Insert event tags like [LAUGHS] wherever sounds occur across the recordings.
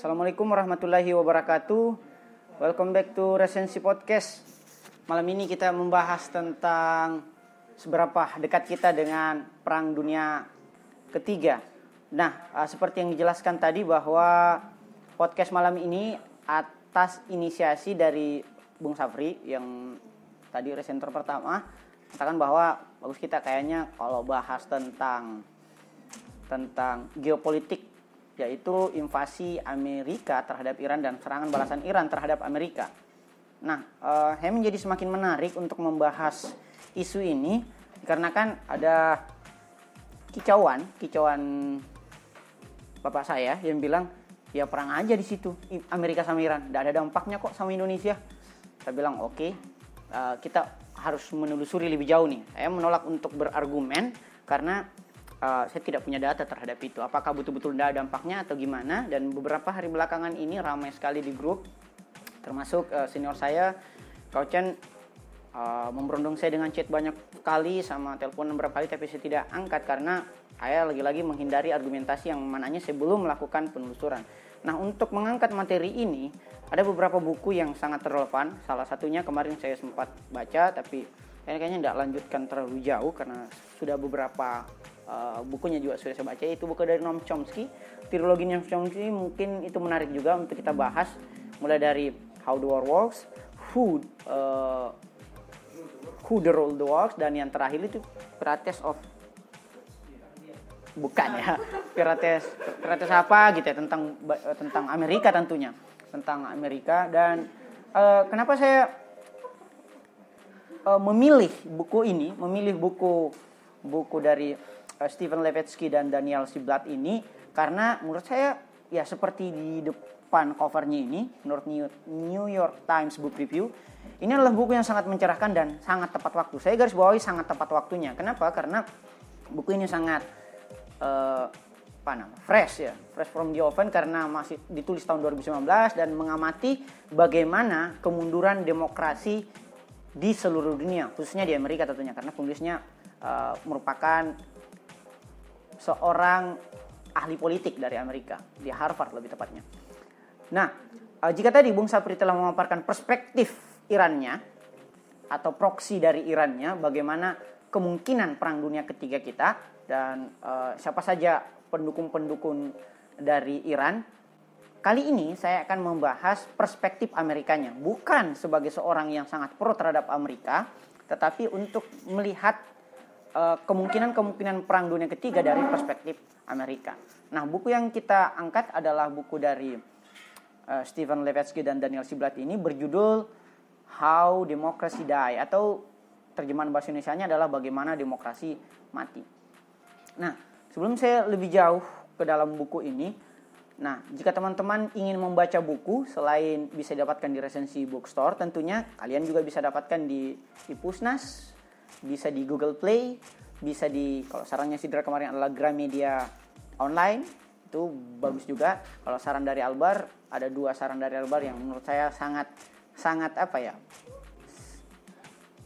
Assalamualaikum warahmatullahi wabarakatuh. Welcome back to Resensi Podcast. Malam ini kita membahas tentang seberapa dekat kita dengan Perang Dunia Ketiga. Nah, uh, seperti yang dijelaskan tadi bahwa podcast malam ini atas inisiasi dari Bung Safri yang tadi resenter pertama katakan bahwa bagus kita kayaknya kalau bahas tentang tentang geopolitik yaitu invasi Amerika terhadap Iran dan serangan balasan Iran terhadap Amerika. Nah, uh, saya menjadi semakin menarik untuk membahas isu ini karena kan ada kicauan, kicauan bapak saya yang bilang ya perang aja di situ Amerika sama Iran, tidak ada dampaknya kok sama Indonesia. Saya bilang oke, okay, eh, kita harus menelusuri lebih jauh nih. Saya menolak untuk berargumen karena uh, saya tidak punya data terhadap itu. Apakah betul-betul ada dampaknya atau gimana? Dan beberapa hari belakangan ini ramai sekali di grup, termasuk uh, senior saya, Kau Chen, uh, memberondong saya dengan chat banyak kali sama telepon beberapa kali, tapi saya tidak angkat karena saya lagi-lagi menghindari argumentasi yang mananya saya belum melakukan penelusuran. Nah, untuk mengangkat materi ini, ada beberapa buku yang sangat relevan. Salah satunya kemarin saya sempat baca, tapi kayaknya tidak lanjutkan terlalu jauh karena sudah beberapa uh, bukunya juga sudah saya baca. Itu buku dari Noam Chomsky. Trilogi Noam Chomsky mungkin itu menarik juga untuk kita bahas. Mulai dari How the World Works Who uh, Who the World Works dan yang terakhir itu Pirates of bukan ya. Pirates Pirates apa gitu ya tentang tentang Amerika tentunya. Tentang Amerika. Dan uh, kenapa saya memilih buku ini memilih buku buku dari uh, Stephen Levitsky dan Daniel Siblat ini karena menurut saya ya seperti di depan covernya ini menurut New York Times Book Review ini adalah buku yang sangat mencerahkan dan sangat tepat waktu. Saya garis bawahi sangat tepat waktunya. Kenapa? Karena buku ini sangat uh, apa nama fresh ya fresh from the oven karena masih ditulis tahun 2019 dan mengamati bagaimana kemunduran demokrasi di seluruh dunia khususnya di Amerika tentunya karena penulisnya uh, merupakan seorang ahli politik dari Amerika di Harvard lebih tepatnya. Nah, uh, jika tadi Bung Sapri telah memaparkan perspektif Irannya atau proksi dari Irannya, bagaimana kemungkinan perang dunia ketiga kita dan uh, siapa saja pendukung-pendukung dari Iran. Kali ini saya akan membahas perspektif Amerikanya, bukan sebagai seorang yang sangat pro terhadap Amerika, tetapi untuk melihat Eh, kemungkinan-kemungkinan perang dunia ketiga dari perspektif Amerika. Nah, buku yang kita angkat adalah buku dari uh, Stephen Levitsky dan Daniel Siblat ini berjudul How Democracy Die atau terjemahan bahasa Indonesia-nya adalah bagaimana demokrasi mati. Nah, sebelum saya lebih jauh ke dalam buku ini, nah, jika teman-teman ingin membaca buku selain bisa didapatkan di resensi bookstore, tentunya kalian juga bisa dapatkan di, di Pusnas, bisa di Google Play, bisa di kalau sarannya Sidra kemarin adalah Gramedia online itu bagus juga. Kalau saran dari Albar ada dua saran dari Albar yang menurut saya sangat sangat apa ya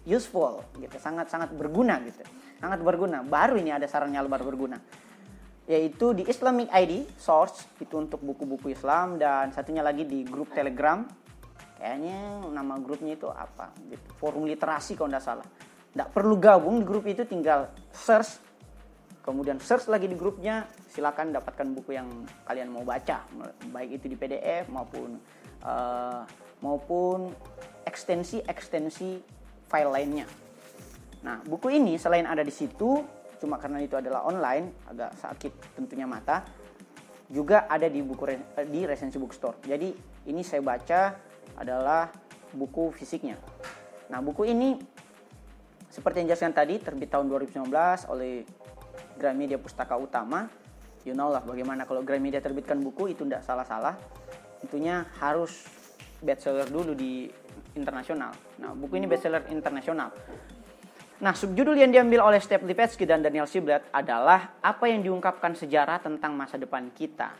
useful gitu, sangat sangat berguna gitu, sangat berguna. Baru ini ada sarannya Albar berguna yaitu di Islamic ID Source itu untuk buku-buku Islam dan satunya lagi di grup Telegram kayaknya nama grupnya itu apa gitu. forum literasi kalau tidak salah tidak perlu gabung di grup itu tinggal search. Kemudian search lagi di grupnya silakan dapatkan buku yang kalian mau baca. Baik itu di PDF maupun uh, maupun ekstensi ekstensi file lainnya. Nah buku ini selain ada di situ cuma karena itu adalah online agak sakit tentunya mata juga ada di buku di resensi bookstore. Jadi ini saya baca adalah buku fisiknya. Nah buku ini seperti yang jelaskan tadi, terbit tahun 2019 oleh Gramedia Pustaka Utama. You know lah bagaimana kalau Gramedia terbitkan buku itu tidak salah-salah. Tentunya harus bestseller dulu di internasional. Nah, buku ini bestseller internasional. Nah, subjudul yang diambil oleh Step Lipetsky dan Daniel Siblet adalah apa yang diungkapkan sejarah tentang masa depan kita.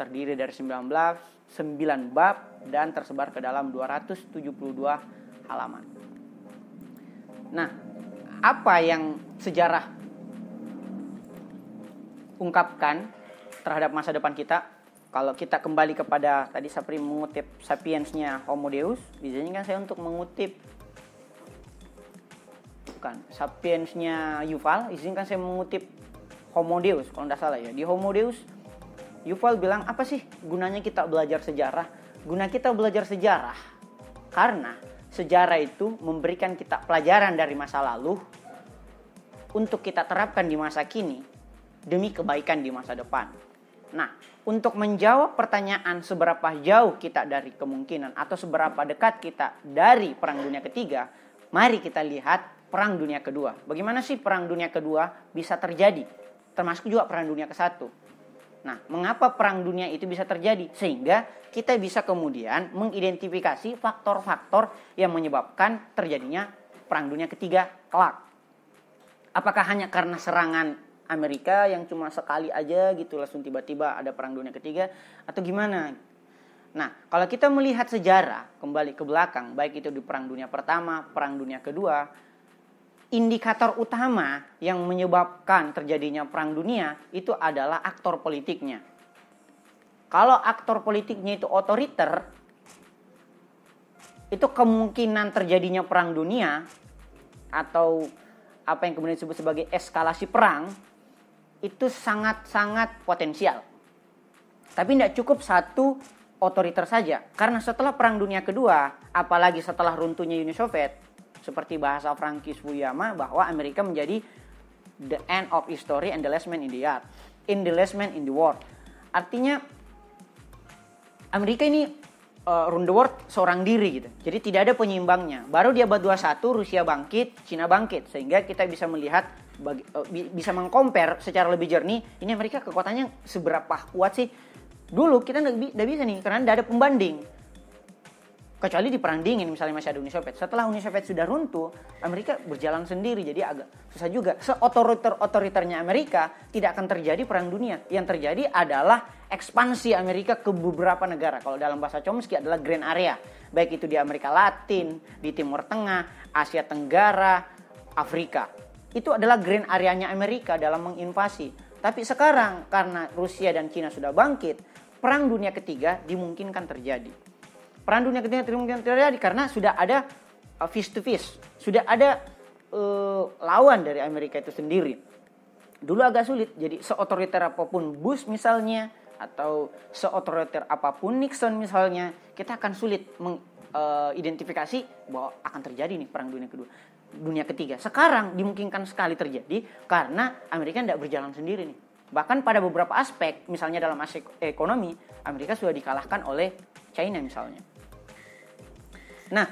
Terdiri dari 19 9 bab dan tersebar ke dalam 272 halaman. Nah, apa yang sejarah ungkapkan terhadap masa depan kita? kalau kita kembali kepada tadi Sapri mengutip Sapiensnya Homo Deus, biasanya kan saya untuk mengutip bukan Sapiensnya Yuval, izinkan saya mengutip Homo Deus kalau tidak salah ya. Di Homo Deus Yuval bilang apa sih gunanya kita belajar sejarah? Guna kita belajar sejarah karena sejarah itu memberikan kita pelajaran dari masa lalu untuk kita terapkan di masa kini demi kebaikan di masa depan. Nah, untuk menjawab pertanyaan seberapa jauh kita dari kemungkinan atau seberapa dekat kita dari Perang Dunia Ketiga, mari kita lihat Perang Dunia Kedua. Bagaimana sih Perang Dunia Kedua bisa terjadi? Termasuk juga Perang Dunia Ke-1. Nah, mengapa Perang Dunia itu bisa terjadi? Sehingga kita bisa kemudian mengidentifikasi faktor-faktor yang menyebabkan terjadinya Perang Dunia Ketiga kelak. Apakah hanya karena serangan Amerika yang cuma sekali aja gitu langsung tiba-tiba ada perang dunia ketiga atau gimana? Nah, kalau kita melihat sejarah kembali ke belakang, baik itu di perang dunia pertama, perang dunia kedua, indikator utama yang menyebabkan terjadinya perang dunia itu adalah aktor politiknya. Kalau aktor politiknya itu otoriter, itu kemungkinan terjadinya perang dunia atau apa yang kemudian disebut sebagai eskalasi perang itu sangat-sangat potensial. Tapi tidak cukup satu otoriter saja. Karena setelah Perang Dunia Kedua, apalagi setelah runtuhnya Uni Soviet, seperti bahasa Frankis Fukuyama bahwa Amerika menjadi the end of history and the last man in the yard. In the last man in the war. Artinya Amerika ini uh, run the world seorang diri gitu. Jadi tidak ada penyeimbangnya. Baru di abad 21 Rusia bangkit, Cina bangkit sehingga kita bisa melihat bagi, uh, bisa mengcompare secara lebih jernih ini Amerika kekuatannya seberapa kuat sih dulu kita tidak bisa nih karena tidak ada pembanding kecuali di perang dingin misalnya masih ada Uni Soviet. Setelah Uni Soviet sudah runtuh Amerika berjalan sendiri jadi agak susah juga. Seotoriter otoriternya Amerika tidak akan terjadi perang dunia. Yang terjadi adalah ekspansi Amerika ke beberapa negara. Kalau dalam bahasa Chomsky adalah grand area. Baik itu di Amerika Latin di Timur Tengah Asia Tenggara Afrika. Itu adalah grand areanya Amerika dalam menginvasi. Tapi sekarang karena Rusia dan Cina sudah bangkit, perang dunia ketiga dimungkinkan terjadi. Perang dunia ketiga dimungkinkan terjadi karena sudah ada uh, face to face, sudah ada uh, lawan dari Amerika itu sendiri. Dulu agak sulit, jadi seotoriter apa pun Bush misalnya atau seotoriter apa pun Nixon misalnya, kita akan sulit mengidentifikasi uh, bahwa akan terjadi nih perang dunia kedua dunia ketiga. Sekarang dimungkinkan sekali terjadi karena Amerika tidak berjalan sendiri nih. Bahkan pada beberapa aspek, misalnya dalam aspek ekonomi, Amerika sudah dikalahkan oleh China misalnya. Nah,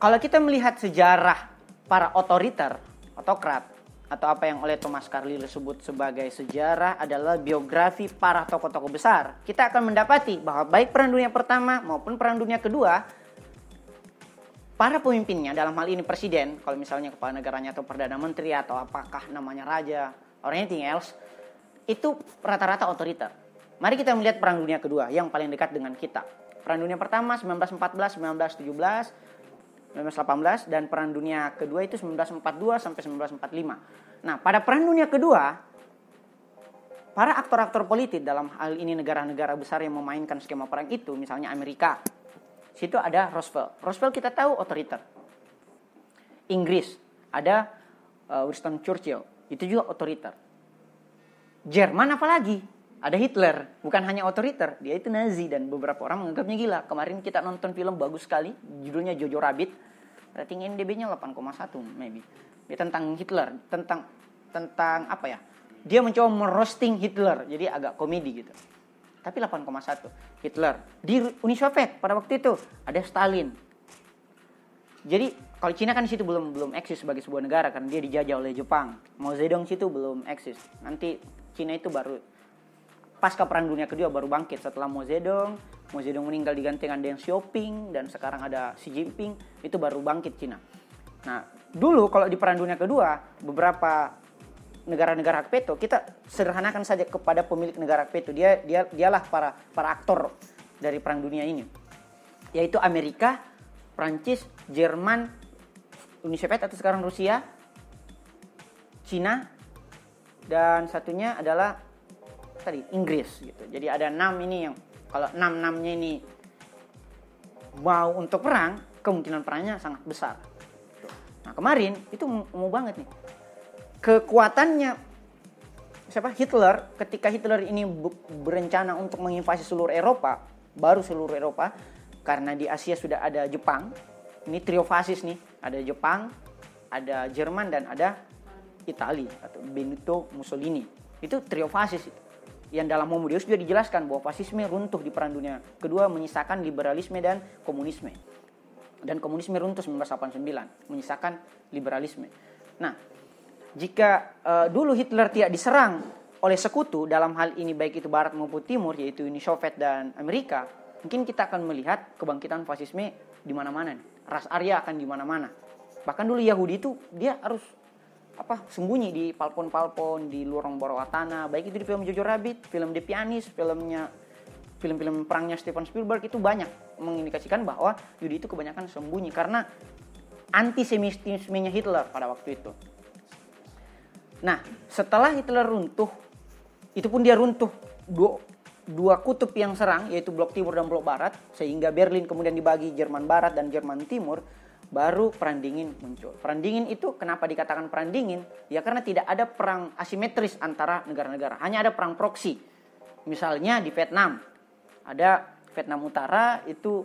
kalau kita melihat sejarah para otoriter, otokrat, atau apa yang oleh Thomas Carlyle sebut sebagai sejarah adalah biografi para tokoh-tokoh besar. Kita akan mendapati bahwa baik Perang Dunia Pertama maupun Perang Dunia Kedua para pemimpinnya dalam hal ini presiden, kalau misalnya kepala negaranya atau perdana menteri atau apakah namanya raja or anything else, itu rata-rata otoriter. Mari kita melihat perang dunia kedua yang paling dekat dengan kita. Perang dunia pertama 1914, 1917, 1918 dan perang dunia kedua itu 1942 sampai 1945. Nah, pada perang dunia kedua para aktor-aktor politik dalam hal ini negara-negara besar yang memainkan skema perang itu, misalnya Amerika, Situ ada Roosevelt. Roosevelt kita tahu otoriter. Inggris ada uh, Winston Churchill. Itu juga otoriter. Jerman apalagi? Ada Hitler. Bukan hanya otoriter, dia itu Nazi dan beberapa orang menganggapnya gila. Kemarin kita nonton film bagus sekali, judulnya Jojo Rabbit. Rating NDB-nya 8,1 maybe. Dia tentang Hitler, tentang tentang apa ya? Dia mencoba merosting Hitler, jadi agak komedi gitu tapi 8,1 Hitler di Uni Soviet pada waktu itu ada Stalin jadi kalau Cina kan di situ belum belum eksis sebagai sebuah negara karena dia dijajah oleh Jepang Mao Zedong situ belum eksis nanti Cina itu baru pasca perang dunia kedua baru bangkit setelah Mao Zedong Mao Zedong meninggal diganti dengan Deng Xiaoping dan sekarang ada Xi Jinping itu baru bangkit Cina nah dulu kalau di perang dunia kedua beberapa negara-negara hak veto, kita sederhanakan saja kepada pemilik negara hak veto. Dia dia dialah para para aktor dari perang dunia ini. Yaitu Amerika, Prancis, Jerman, Uni Soviet atau sekarang Rusia, Cina, dan satunya adalah tadi Inggris gitu. Jadi ada enam ini yang kalau enam enamnya ini mau untuk perang, kemungkinan perangnya sangat besar. Nah kemarin itu mau banget nih. Kekuatannya siapa? Hitler ketika Hitler ini berencana untuk menginvasi seluruh Eropa baru seluruh Eropa karena di Asia sudah ada Jepang ini trio fasis nih. Ada Jepang ada Jerman dan ada Italia atau Benito Mussolini. Itu trio fasis yang dalam Homo Deus juga dijelaskan bahwa fasisme runtuh di Perang Dunia Kedua menyisakan liberalisme dan komunisme dan komunisme runtuh 1989 menyisakan liberalisme nah jika uh, dulu Hitler tidak diserang oleh sekutu dalam hal ini baik itu Barat maupun Timur yaitu Uni Soviet dan Amerika, mungkin kita akan melihat kebangkitan fasisme di mana-mana. Ras Arya akan di mana-mana. Bahkan dulu Yahudi itu dia harus apa sembunyi di palpon-palpon di lorong bawah tanah. Baik itu di film Jojo Rabbit film The Pianist filmnya film-film perangnya Steven Spielberg itu banyak mengindikasikan bahwa Yahudi itu kebanyakan sembunyi karena antisemitismenya Hitler pada waktu itu. Nah, setelah Hitler runtuh, itu pun dia runtuh dua, dua kutub yang serang, yaitu blok timur dan blok barat, sehingga Berlin kemudian dibagi Jerman barat dan Jerman timur, baru perang dingin muncul. Perang dingin itu kenapa dikatakan perang dingin? Ya karena tidak ada perang asimetris antara negara-negara, hanya ada perang proksi. Misalnya di Vietnam, ada Vietnam Utara itu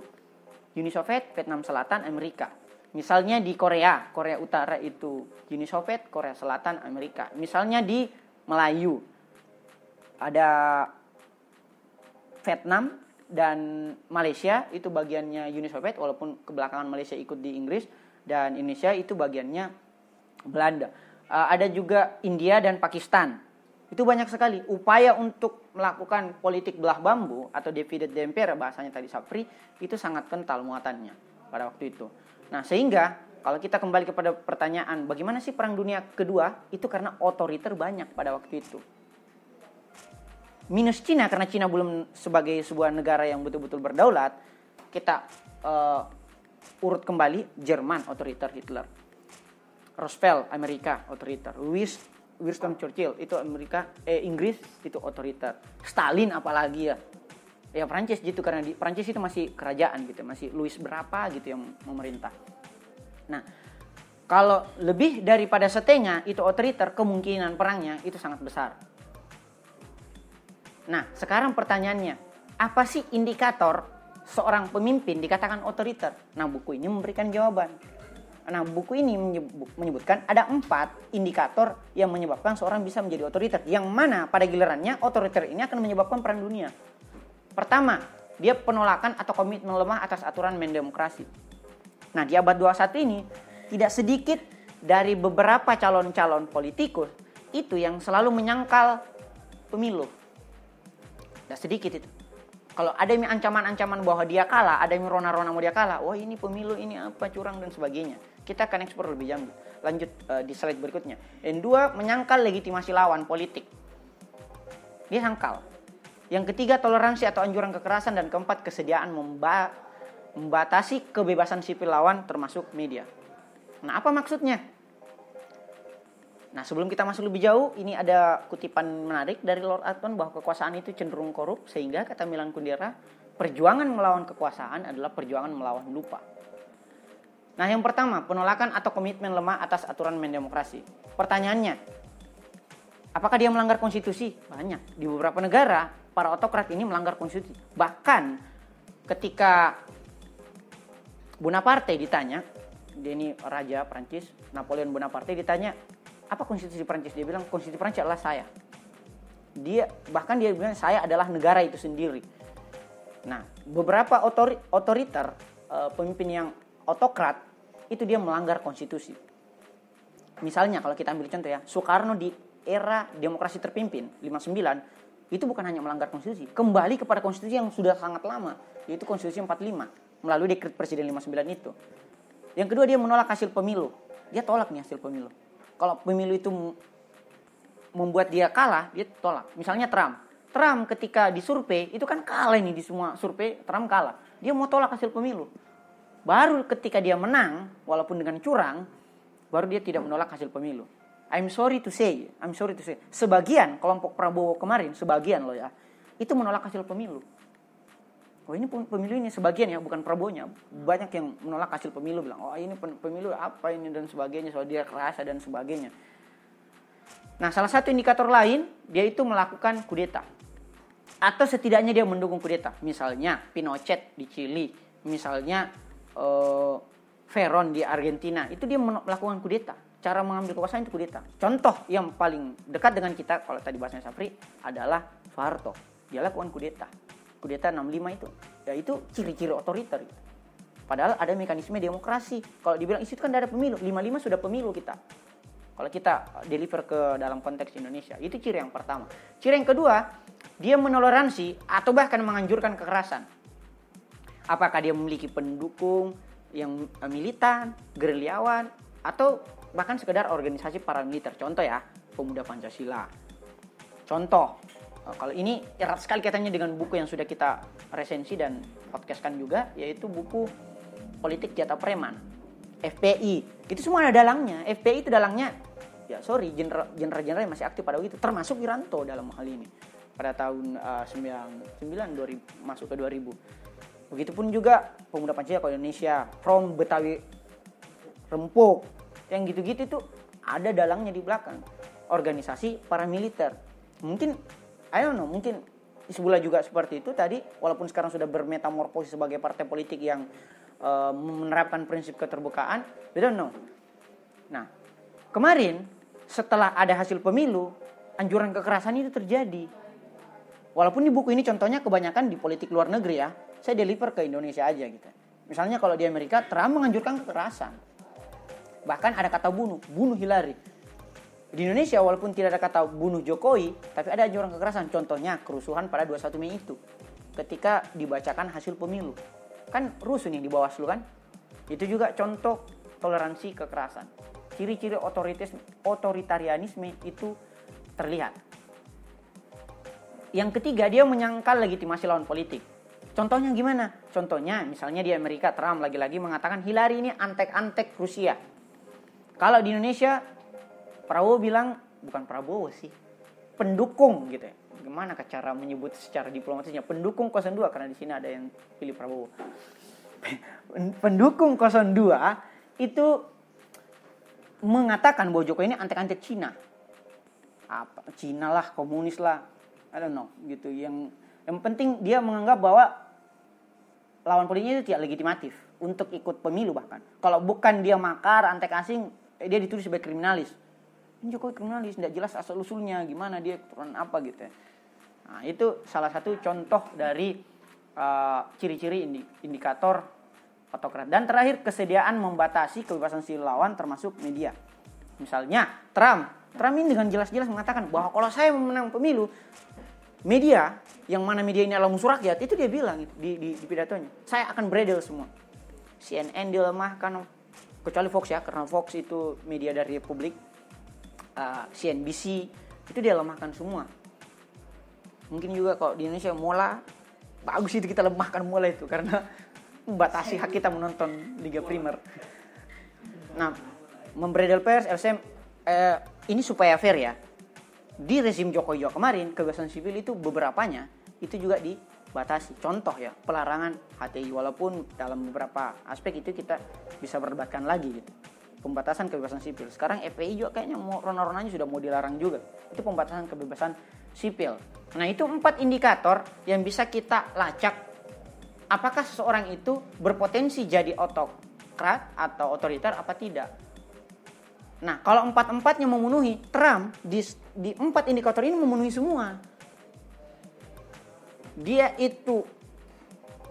Uni Soviet, Vietnam Selatan, Amerika. Misalnya di Korea, Korea Utara itu Uni Soviet, Korea Selatan Amerika. Misalnya di Melayu ada Vietnam dan Malaysia itu bagiannya Uni Soviet walaupun kebelakangan Malaysia ikut di Inggris dan Indonesia itu bagiannya Belanda. Uh, ada juga India dan Pakistan. Itu banyak sekali upaya untuk melakukan politik belah bambu atau divided empire bahasanya tadi Sapri itu sangat kental muatannya pada waktu itu. Nah, sehingga kalau kita kembali kepada pertanyaan bagaimana sih perang dunia kedua itu karena otoriter banyak pada waktu itu. Minus Cina karena Cina belum sebagai sebuah negara yang betul-betul berdaulat, kita uh, urut kembali Jerman otoriter Hitler. Roosevelt Amerika otoriter. Louis Winston Churchill itu Amerika eh Inggris itu otoriter. Stalin apalagi ya ya Prancis gitu karena di Prancis itu masih kerajaan gitu masih Louis berapa gitu yang memerintah nah kalau lebih daripada setengah itu otoriter kemungkinan perangnya itu sangat besar nah sekarang pertanyaannya apa sih indikator seorang pemimpin dikatakan otoriter nah buku ini memberikan jawaban Nah, buku ini menyebutkan ada empat indikator yang menyebabkan seorang bisa menjadi otoriter. Yang mana pada gilirannya otoriter ini akan menyebabkan perang dunia. Pertama, dia penolakan atau komitmen lemah atas aturan main demokrasi. Nah, di abad 21 ini tidak sedikit dari beberapa calon-calon politikus itu yang selalu menyangkal pemilu. Tidak sedikit itu. Kalau ada yang ancaman-ancaman bahwa dia kalah, ada yang rona-rona mau dia kalah, wah ini pemilu ini apa curang dan sebagainya. Kita akan eksplor lebih jauh. Lanjut uh, di slide berikutnya. Yang dua, menyangkal legitimasi lawan politik. Dia sangkal yang ketiga, toleransi atau anjuran kekerasan. Dan keempat, kesediaan memba membatasi kebebasan sipil lawan termasuk media. Nah, apa maksudnya? Nah, sebelum kita masuk lebih jauh, ini ada kutipan menarik dari Lord Acton bahwa kekuasaan itu cenderung korup, sehingga kata Milan Kundera, perjuangan melawan kekuasaan adalah perjuangan melawan lupa. Nah, yang pertama, penolakan atau komitmen lemah atas aturan main demokrasi. Pertanyaannya, apakah dia melanggar konstitusi? Banyak. Di beberapa negara, para otokrat ini melanggar konstitusi. Bahkan ketika Bonaparte ditanya, dia ini raja Prancis, Napoleon Bonaparte ditanya, apa konstitusi Prancis? Dia bilang konstitusi Prancis adalah saya. Dia bahkan dia bilang saya adalah negara itu sendiri. Nah, beberapa otori, otoriter, uh, pemimpin yang otokrat itu dia melanggar konstitusi. Misalnya kalau kita ambil contoh ya, Soekarno di era demokrasi terpimpin 59 itu bukan hanya melanggar konstitusi, kembali kepada konstitusi yang sudah sangat lama, yaitu konstitusi 45 melalui dekret presiden 59 itu. Yang kedua dia menolak hasil pemilu. Dia tolak nih hasil pemilu. Kalau pemilu itu membuat dia kalah, dia tolak. Misalnya Trump. Trump ketika disurvei itu kan kalah nih di semua survei, Trump kalah. Dia mau tolak hasil pemilu. Baru ketika dia menang, walaupun dengan curang, baru dia tidak menolak hasil pemilu. I'm sorry to say, I'm sorry to say, sebagian kelompok Prabowo kemarin, sebagian loh ya, itu menolak hasil pemilu. Oh ini pemilu ini sebagian ya, bukan Prabowo-nya. Banyak yang menolak hasil pemilu bilang, oh ini pemilu apa ini dan sebagainya, soal dia kerasa dan sebagainya. Nah salah satu indikator lain, dia itu melakukan kudeta. Atau setidaknya dia mendukung kudeta. Misalnya Pinochet di Chili, misalnya uh, Veron di Argentina, itu dia melakukan kudeta cara mengambil kekuasaan itu kudeta. Contoh yang paling dekat dengan kita kalau tadi bahasanya Sapri adalah Soeharto. Dia lakukan kudeta. Kudeta 65 itu. Ya itu ciri-ciri otoriter. Gitu. Padahal ada mekanisme demokrasi. Kalau dibilang itu kan ada pemilu. 55 sudah pemilu kita. Kalau kita deliver ke dalam konteks Indonesia. Itu ciri yang pertama. Ciri yang kedua, dia menoleransi atau bahkan menganjurkan kekerasan. Apakah dia memiliki pendukung yang militan, gerilyawan, atau bahkan sekedar organisasi paramiliter. Contoh ya, Pemuda Pancasila. Contoh, kalau ini erat sekali kaitannya dengan buku yang sudah kita resensi dan podcastkan juga, yaitu buku Politik Jatah Preman, FPI. Itu semua ada dalangnya. FPI itu dalangnya, ya sorry, jenderal-jenderal yang masih aktif pada waktu itu, termasuk Wiranto dalam hal ini. Pada tahun uh, 99, 2000, masuk ke 2000. Begitupun juga Pemuda Pancasila Indonesia, from Betawi Rempuk, yang gitu-gitu tuh ada dalangnya di belakang organisasi paramiliter mungkin I don't know mungkin sebelah juga seperti itu tadi walaupun sekarang sudah bermetamorfosis sebagai partai politik yang uh, menerapkan prinsip keterbukaan we don't know. Nah kemarin setelah ada hasil pemilu anjuran kekerasan itu terjadi. Walaupun di buku ini contohnya kebanyakan di politik luar negeri ya saya deliver ke Indonesia aja gitu. Misalnya kalau di Amerika Trump menganjurkan kekerasan. Bahkan ada kata bunuh, bunuh Hillary. Di Indonesia walaupun tidak ada kata bunuh Jokowi, tapi ada anjuran kekerasan. Contohnya kerusuhan pada 21 Mei itu. Ketika dibacakan hasil pemilu. Kan rusuh nih di bawah Bawaslu kan? Itu juga contoh toleransi kekerasan. Ciri-ciri otoritas otoritarianisme itu terlihat. Yang ketiga, dia menyangkal legitimasi lawan politik. Contohnya gimana? Contohnya misalnya di Amerika Trump lagi-lagi mengatakan Hillary ini antek-antek Rusia. Kalau di Indonesia Prabowo bilang bukan Prabowo sih, pendukung gitu ya. Gimana cara menyebut secara diplomatisnya? Pendukung 02 karena di sini ada yang pilih Prabowo. [LAUGHS] pendukung 02 itu mengatakan bahwa Jokowi ini antek-antek Cina. Apa Cina lah, komunis lah. I don't know gitu. Yang yang penting dia menganggap bahwa lawan politiknya itu tidak legitimatif untuk ikut pemilu bahkan. Kalau bukan dia makar, antek asing, dia ditulis sebagai kriminalis Jokowi kriminalis tidak jelas asal usulnya gimana dia peran apa gitu ya. Nah itu salah satu contoh dari uh, ciri-ciri indi indikator otokrat. Dan terakhir kesediaan membatasi kebebasan sipil lawan termasuk media. Misalnya Trump. Trump ini dengan jelas-jelas mengatakan bahwa kalau saya memenang pemilu media yang mana media ini adalah musuh rakyat itu dia bilang di, di, di pidatonya. Saya akan beredel semua. CNN dilemahkan kecuali Fox ya karena Fox itu media dari publik CNBC itu dia lemahkan semua mungkin juga kalau di Indonesia Mola bagus itu kita lemahkan Mola itu karena membatasi hak kita menonton Liga Primer nah membredel pers LSM eh, ini supaya fair ya di rezim Jokowi Joko kemarin kebebasan sipil itu beberapanya itu juga di batasi. Contoh ya, pelarangan HTI walaupun dalam beberapa aspek itu kita bisa berdebatkan lagi gitu. Pembatasan kebebasan sipil. Sekarang FPI juga kayaknya mau rona-ronanya sudah mau dilarang juga. Itu pembatasan kebebasan sipil. Nah, itu empat indikator yang bisa kita lacak apakah seseorang itu berpotensi jadi otokrat atau otoriter apa tidak. Nah, kalau empat-empatnya memenuhi, Trump di, di empat indikator ini memenuhi semua dia itu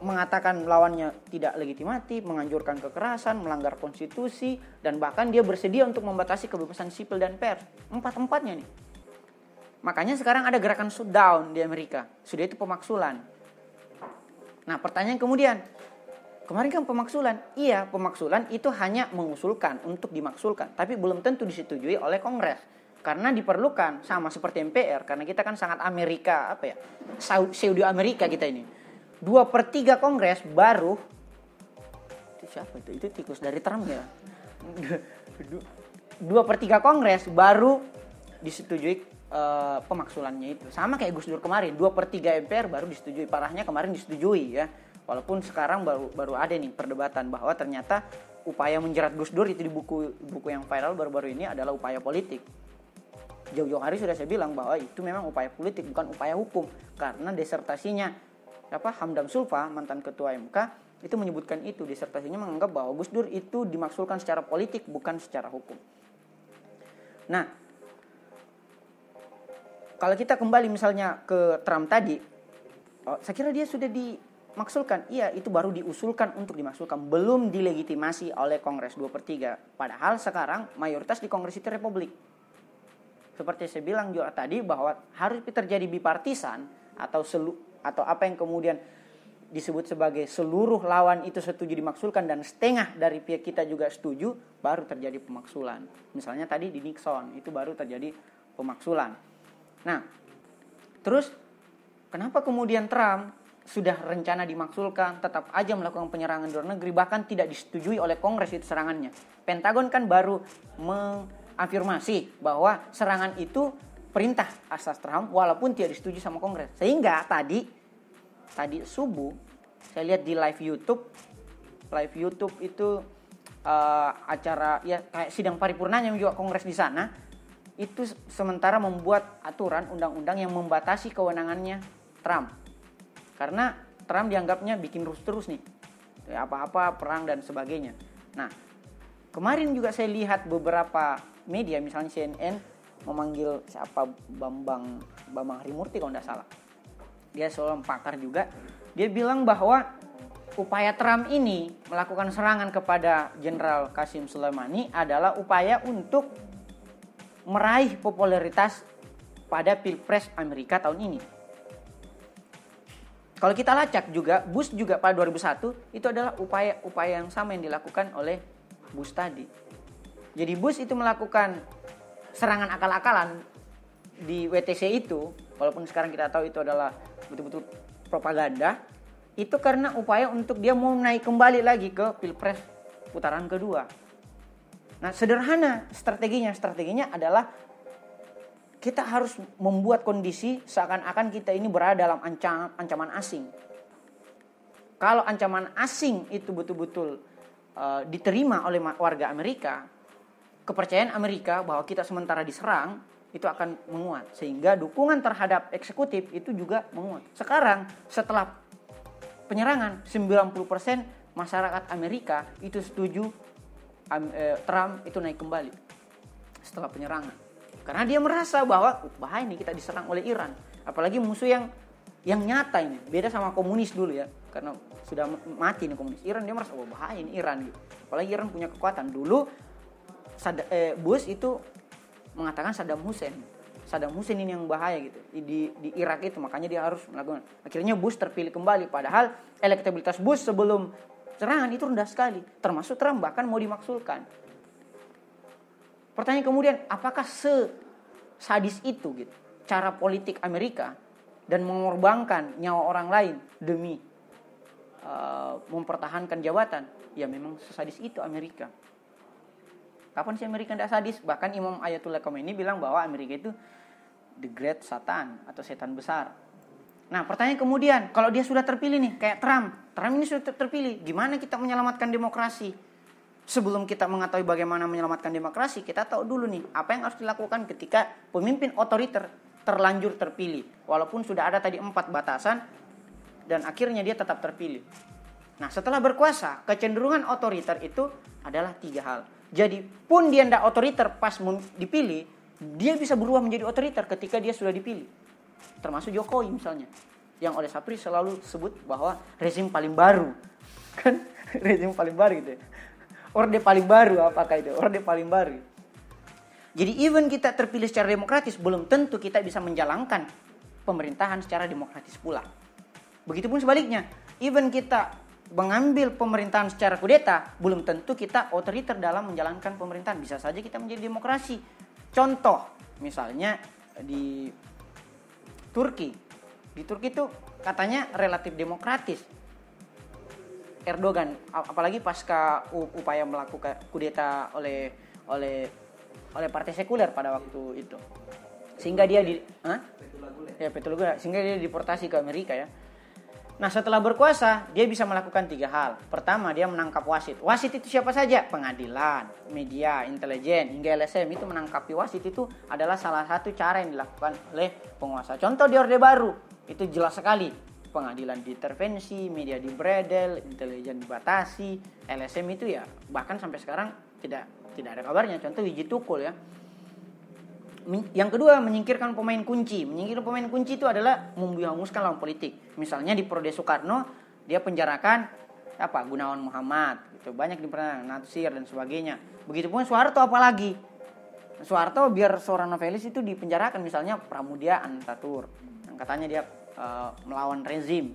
mengatakan lawannya tidak legitimatif, menganjurkan kekerasan, melanggar konstitusi, dan bahkan dia bersedia untuk membatasi kebebasan sipil dan pers. Empat-empatnya nih. Makanya sekarang ada gerakan shutdown di Amerika. Sudah itu pemaksulan. Nah pertanyaan kemudian, kemarin kan pemaksulan. Iya pemaksulan itu hanya mengusulkan untuk dimaksulkan. Tapi belum tentu disetujui oleh Kongres karena diperlukan sama seperti MPR karena kita kan sangat Amerika apa ya Saudi Amerika kita ini dua per tiga kongres baru. Itu siapa itu? Itu tikus dari Trump ya? [LAUGHS] Dua per tiga kongres baru disetujui uh, pemaksulannya itu. Sama kayak Gus Dur kemarin dua per tiga MPR baru disetujui. Parahnya kemarin disetujui ya. Walaupun sekarang baru baru ada nih perdebatan bahwa ternyata upaya menjerat Gus Dur itu di buku buku yang viral baru-baru ini adalah upaya politik. Jauh-jauh hari sudah saya bilang bahwa itu memang upaya politik bukan upaya hukum. Karena desertasinya apa Hamdam Sulfa mantan ketua MK itu menyebutkan itu disertasinya menganggap bahwa Gus Dur itu dimaksudkan secara politik bukan secara hukum. Nah, kalau kita kembali misalnya ke Trump tadi, oh, saya kira dia sudah dimaksudkan. Iya, itu baru diusulkan untuk dimaksudkan, belum dilegitimasi oleh Kongres 2 per 3. Padahal sekarang mayoritas di Kongres itu Republik. Seperti saya bilang juga tadi bahwa harus terjadi bipartisan atau atau apa yang kemudian disebut sebagai seluruh lawan itu setuju dimaksulkan dan setengah dari pihak kita juga setuju baru terjadi pemaksulan. Misalnya tadi di Nixon itu baru terjadi pemaksulan. Nah, terus kenapa kemudian Trump sudah rencana dimaksulkan tetap aja melakukan penyerangan luar negeri bahkan tidak disetujui oleh Kongres itu serangannya. Pentagon kan baru mengafirmasi bahwa serangan itu perintah asas Trump walaupun tidak disetujui sama Kongres. Sehingga tadi tadi subuh saya lihat di live YouTube live YouTube itu uh, acara ya kayak sidang paripurnanya juga Kongres di sana itu sementara membuat aturan undang-undang yang membatasi kewenangannya Trump. Karena Trump dianggapnya bikin terus terus nih. Apa-apa perang dan sebagainya. Nah, kemarin juga saya lihat beberapa media misalnya CNN memanggil siapa Bambang Bambang Harimurti kalau tidak salah. Dia seorang pakar juga. Dia bilang bahwa upaya Trump ini melakukan serangan kepada Jenderal Kasim Soleimani adalah upaya untuk meraih popularitas pada Pilpres Amerika tahun ini. Kalau kita lacak juga, Bush juga pada 2001 itu adalah upaya-upaya yang sama yang dilakukan oleh Bush tadi. Jadi Bush itu melakukan serangan akal-akalan di WTC itu, walaupun sekarang kita tahu itu adalah betul-betul propaganda, itu karena upaya untuk dia mau naik kembali lagi ke pilpres putaran kedua. Nah, sederhana strateginya, strateginya adalah kita harus membuat kondisi seakan-akan kita ini berada dalam ancam, ancaman asing. Kalau ancaman asing itu betul-betul uh, diterima oleh warga Amerika, kepercayaan Amerika bahwa kita sementara diserang itu akan menguat sehingga dukungan terhadap eksekutif itu juga menguat. Sekarang setelah penyerangan 90% masyarakat Amerika itu setuju eh, Trump itu naik kembali setelah penyerangan. Karena dia merasa bahwa bahaya nih kita diserang oleh Iran. Apalagi musuh yang yang nyata ini. Beda sama komunis dulu ya. Karena sudah mati nih komunis. Iran dia merasa oh bahaya ini Iran gitu. Apalagi Iran punya kekuatan. Dulu Sad eh, Bush itu mengatakan Saddam Hussein. Saddam Hussein ini yang bahaya gitu di di Irak itu makanya dia harus melakukan. Akhirnya Bush terpilih kembali padahal elektabilitas Bush sebelum serangan itu rendah sekali termasuk Trump bahkan mau dimaksulkan. Pertanyaan kemudian apakah se sadis itu gitu cara politik Amerika dan mengorbankan nyawa orang lain demi uh, mempertahankan jabatan? Ya memang sesadis itu Amerika. Kapan sih Amerika tidak sadis? Bahkan Imam Ayatullah Khomeini bilang bahwa Amerika itu the great satan atau setan besar. Nah pertanyaan kemudian, kalau dia sudah terpilih nih, kayak Trump. Trump ini sudah terpilih, gimana kita menyelamatkan demokrasi? Sebelum kita mengetahui bagaimana menyelamatkan demokrasi, kita tahu dulu nih, apa yang harus dilakukan ketika pemimpin otoriter terlanjur terpilih. Walaupun sudah ada tadi empat batasan, dan akhirnya dia tetap terpilih. Nah setelah berkuasa, kecenderungan otoriter itu adalah tiga hal. Jadi pun dia tidak otoriter pas dipilih, dia bisa berubah menjadi otoriter ketika dia sudah dipilih. Termasuk Jokowi misalnya. Yang oleh Sapri selalu sebut bahwa rezim paling baru. [LAUGHS] Kan rezim paling baru gitu ya. Orde paling baru apakah itu? Orde paling baru. Jadi even kita terpilih secara demokratis belum tentu kita bisa menjalankan pemerintahan secara demokratis pula. Begitupun sebaliknya, even kita mengambil pemerintahan secara kudeta, belum tentu kita otoriter dalam menjalankan pemerintahan. Bisa saja kita menjadi demokrasi. Contoh, misalnya di Turki. Di Turki itu katanya relatif demokratis. Erdogan, apalagi pasca upaya melakukan kudeta oleh oleh oleh partai sekuler pada waktu itu. Sehingga dia di? Ya, Petulagula. Sehingga dia deportasi ke Amerika ya. Nah setelah berkuasa dia bisa melakukan tiga hal. Pertama dia menangkap wasit. Wasit itu siapa saja? Pengadilan, media, intelijen, hingga LSM itu menangkapi wasit itu adalah salah satu cara yang dilakukan oleh penguasa. Contoh di Orde Baru itu jelas sekali. Pengadilan diintervensi, media dibredel, intelijen dibatasi, LSM itu ya bahkan sampai sekarang tidak tidak ada kabarnya. Contoh Wiji Tukul ya yang kedua menyingkirkan pemain kunci. Menyingkirkan pemain kunci itu adalah membuyanguskan lawan politik. Misalnya di Prode Soekarno dia penjarakan apa Gunawan Muhammad gitu. Banyak di Natsir dan sebagainya. Begitupun Soeharto apalagi. Soeharto biar seorang novelis itu dipenjarakan misalnya Pramudia Antatur yang katanya dia uh, melawan rezim.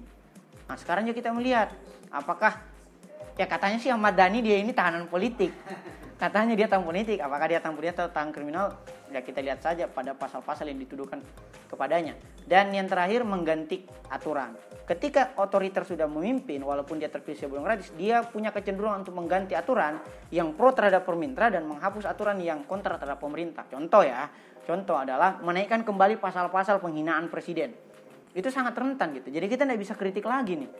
Nah, sekarang juga kita melihat apakah ya katanya sih Ahmad Dhani dia ini tahanan politik. Katanya dia tahan politik. Apakah dia tahan politik atau tahan kriminal? Ya kita lihat saja pada pasal-pasal yang dituduhkan kepadanya. Dan yang terakhir mengganti aturan. Ketika otoriter sudah memimpin walaupun dia terpilih sebelum gratis dia punya kecenderungan untuk mengganti aturan yang pro terhadap pemerintah dan menghapus aturan yang kontra terhadap pemerintah. Contoh ya contoh adalah menaikkan kembali pasal-pasal penghinaan presiden. Itu sangat rentan gitu. Jadi kita tidak bisa kritik lagi nih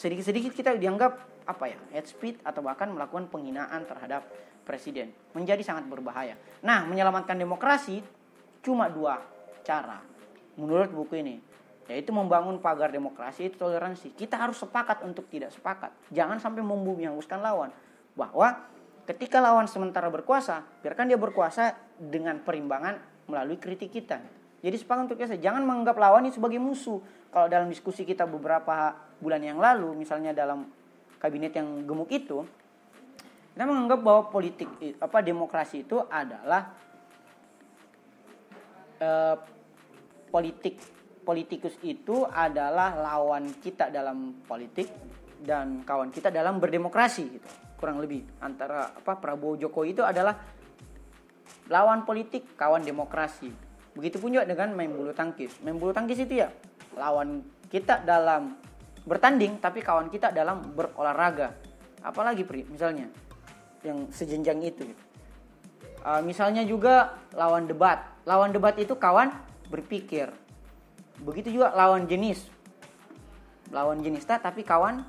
sedikit-sedikit kita dianggap apa ya head speed atau bahkan melakukan penghinaan terhadap presiden menjadi sangat berbahaya. Nah menyelamatkan demokrasi cuma dua cara menurut buku ini yaitu membangun pagar demokrasi itu toleransi. Kita harus sepakat untuk tidak sepakat. Jangan sampai membumi hanguskan lawan bahwa ketika lawan sementara berkuasa biarkan dia berkuasa dengan perimbangan melalui kritik kita. Jadi sepakat untuk biasa jangan menganggap lawan ini sebagai musuh. Kalau dalam diskusi kita beberapa bulan yang lalu, misalnya dalam kabinet yang gemuk itu, kita menganggap bahwa politik apa demokrasi itu adalah eh, politik politikus itu adalah lawan kita dalam politik dan kawan kita dalam berdemokrasi gitu. Kurang lebih antara apa Prabowo Jokowi itu adalah lawan politik, kawan demokrasi. Begitupun juga dengan main bulu tangkis. Main bulu tangkis itu ya lawan kita dalam bertanding tapi kawan kita dalam berolahraga. Apalagi Pri, misalnya yang sejenjang itu. Uh, misalnya juga lawan debat. Lawan debat itu kawan berpikir. Begitu juga lawan jenis. Lawan jenis tak tapi kawan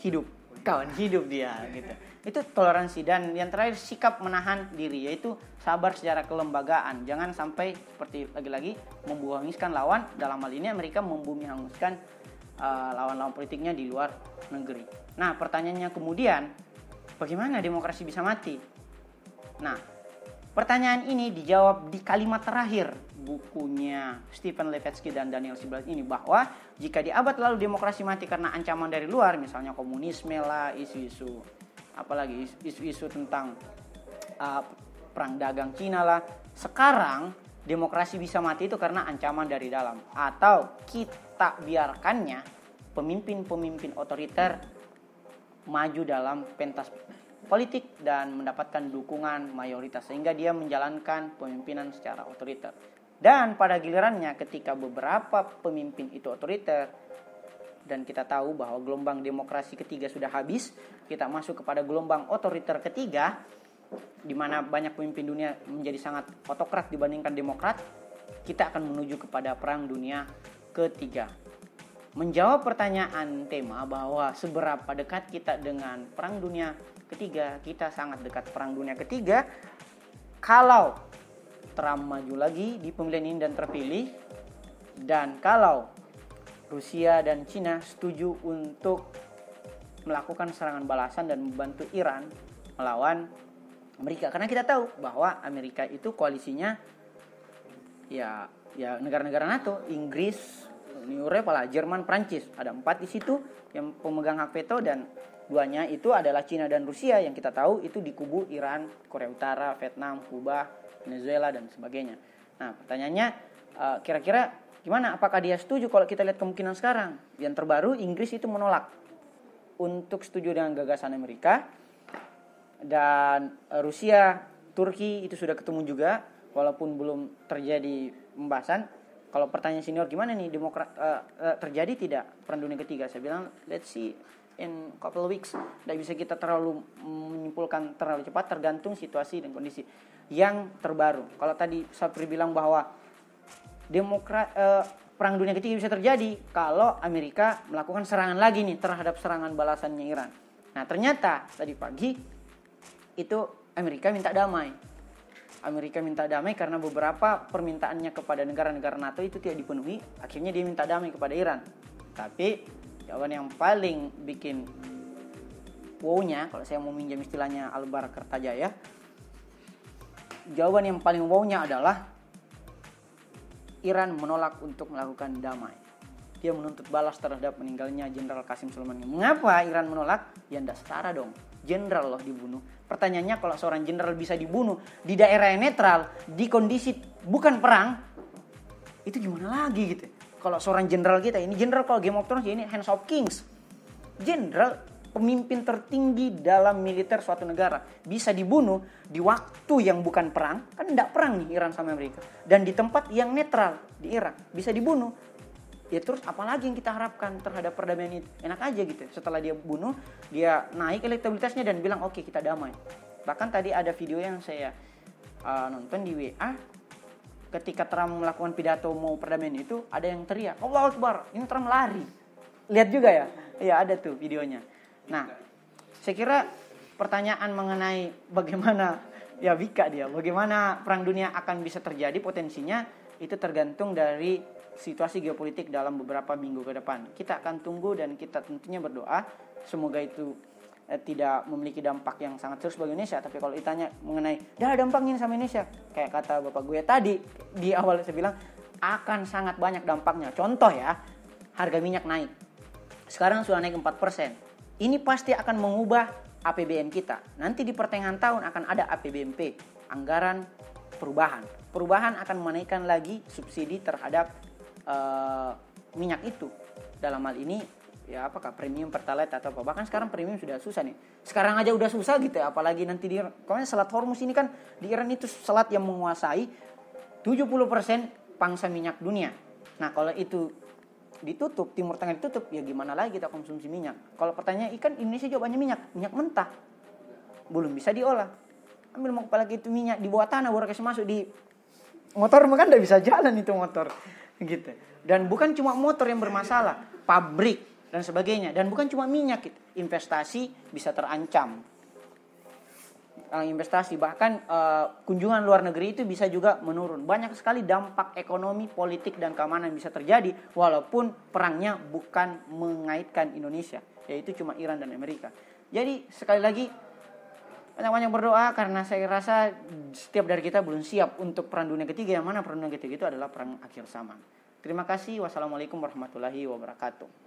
hidup. Kawan hidup dia gitu itu toleransi. Dan yang terakhir sikap menahan diri yaitu sabar secara kelembagaan. Jangan sampai seperti lagi-lagi membuangiskan lawan. Dalam hal ini mereka membumi hanguskan uh, lawan-lawan politiknya di luar negeri. Nah pertanyaannya kemudian bagaimana demokrasi bisa mati? Nah pertanyaan ini dijawab di kalimat terakhir bukunya Stephen Levitsky dan Daniel Siblat ini bahwa jika di abad lalu demokrasi mati karena ancaman dari luar misalnya komunisme lah isu-isu apalagi isu-isu tentang uh, perang dagang Cina lah. Sekarang demokrasi bisa mati itu karena ancaman dari dalam atau kita biarkannya pemimpin-pemimpin otoriter maju dalam pentas politik dan mendapatkan dukungan mayoritas sehingga dia menjalankan pemimpinan secara otoriter. Dan pada gilirannya ketika beberapa pemimpin itu otoriter dan kita tahu bahwa gelombang demokrasi ketiga sudah habis, kita masuk kepada gelombang otoriter ketiga di mana banyak pemimpin dunia menjadi sangat otokrat dibandingkan demokrat, kita akan menuju kepada perang dunia ketiga. Menjawab pertanyaan tema bahwa seberapa dekat kita dengan perang dunia ketiga, kita sangat dekat perang dunia ketiga. Kalau Trump maju lagi di pemilihan ini dan terpilih, dan kalau Rusia dan Cina setuju untuk melakukan serangan balasan dan membantu Iran melawan Amerika. Karena kita tahu bahwa Amerika itu koalisinya ya ya negara-negara NATO Inggris Uni Eropa Jerman Prancis ada empat di situ yang pemegang hak veto dan duanya itu adalah Cina dan Rusia. Yang kita tahu itu di kubu Iran Korea Utara Vietnam Kuba Venezuela dan sebagainya. Nah pertanyaannya eh, kira-kira Gimana? Apakah dia setuju kalau kita lihat kemungkinan sekarang? Yang terbaru Inggris itu menolak untuk setuju dengan gagasan Amerika dan Rusia, Turki itu sudah ketemu juga walaupun belum terjadi pembahasan. Kalau pertanyaan senior gimana nih demokrat uh, uh, terjadi tidak perang dunia ketiga? Saya bilang let's see in couple weeks. Tidak bisa kita terlalu menyimpulkan terlalu cepat tergantung situasi dan kondisi yang terbaru. Kalau tadi Sapri bilang bahwa demokrat eh, perang dunia ketiga bisa terjadi kalau Amerika melakukan serangan lagi nih terhadap serangan balasannya Iran. Nah, ternyata tadi pagi itu Amerika minta damai. Amerika minta damai karena beberapa permintaannya kepada negara-negara NATO itu tidak dipenuhi. Akhirnya dia minta damai kepada Iran. Tapi jawaban yang paling bikin wow-nya, kalau saya mau minjam istilahnya Albar Kertajaya, jawaban yang paling wow-nya adalah Iran menolak untuk melakukan damai. Dia menuntut balas terhadap meninggalnya Jenderal Kasim Sulaiman. Mengapa Iran menolak? Ya ndak setara dong. Jenderal loh dibunuh. Pertanyaannya kalau seorang jenderal bisa dibunuh di daerah yang netral, di kondisi bukan perang, itu gimana lagi gitu. Kalau seorang jenderal kita, ini jenderal kalau Game of Thrones ya ini Hands of Kings. Jenderal pemimpin tertinggi dalam militer suatu negara. Bisa dibunuh di waktu yang bukan perang. Kan tidak perang nih Iran sama Amerika. Dan di tempat yang netral di Irak. Bisa dibunuh. Ya terus apalagi yang kita harapkan terhadap perdamaian itu enak aja gitu setelah dia bunuh dia naik elektabilitasnya dan bilang oke okay, kita damai. Bahkan tadi ada video yang saya uh, nonton di WA ketika Trump melakukan pidato mau perdamaian itu ada yang teriak Allah Akbar ini Trump lari. Lihat juga ya? Iya ada tuh videonya Nah, saya kira pertanyaan mengenai bagaimana ya Wika dia, bagaimana perang dunia akan bisa terjadi potensinya itu tergantung dari situasi geopolitik dalam beberapa minggu ke depan. Kita akan tunggu dan kita tentunya berdoa semoga itu eh, tidak memiliki dampak yang sangat serius bagi Indonesia. Tapi kalau ditanya mengenai, dah dampaknya sama Indonesia, kayak kata bapak gue tadi di awal saya bilang akan sangat banyak dampaknya. Contoh ya, harga minyak naik. Sekarang sudah naik 4 persen ini pasti akan mengubah APBN kita. Nanti di pertengahan tahun akan ada APBNP, anggaran perubahan. Perubahan akan menaikkan lagi subsidi terhadap uh, minyak itu. Dalam hal ini ya apakah premium pertalite atau apa. Bahkan sekarang premium sudah susah nih. Sekarang aja udah susah gitu ya, apalagi nanti di kalau selat Hormuz ini kan di Iran itu selat yang menguasai 70% pangsa minyak dunia. Nah, kalau itu ditutup, Timur Tengah ditutup, ya gimana lagi kita konsumsi minyak? Kalau pertanyaan ikan, Indonesia jawabannya minyak, minyak mentah. Belum bisa diolah. Ambil mau apalagi itu minyak di bawah tanah baru kasih masuk di motor kan udah bisa jalan itu motor gitu. Dan bukan cuma motor yang bermasalah, pabrik dan sebagainya dan bukan cuma minyak gitu. Investasi bisa terancam investasi. Bahkan uh, kunjungan luar negeri itu bisa juga menurun. Banyak sekali dampak ekonomi politik dan keamanan bisa terjadi walaupun perangnya bukan mengaitkan Indonesia yaitu cuma Iran dan Amerika. Jadi sekali lagi banyak-banyak berdoa karena saya rasa setiap dari kita belum siap untuk perang dunia ketiga yang mana perang dunia ketiga itu adalah perang akhir zaman. Terima kasih. Wassalamualaikum warahmatullahi wabarakatuh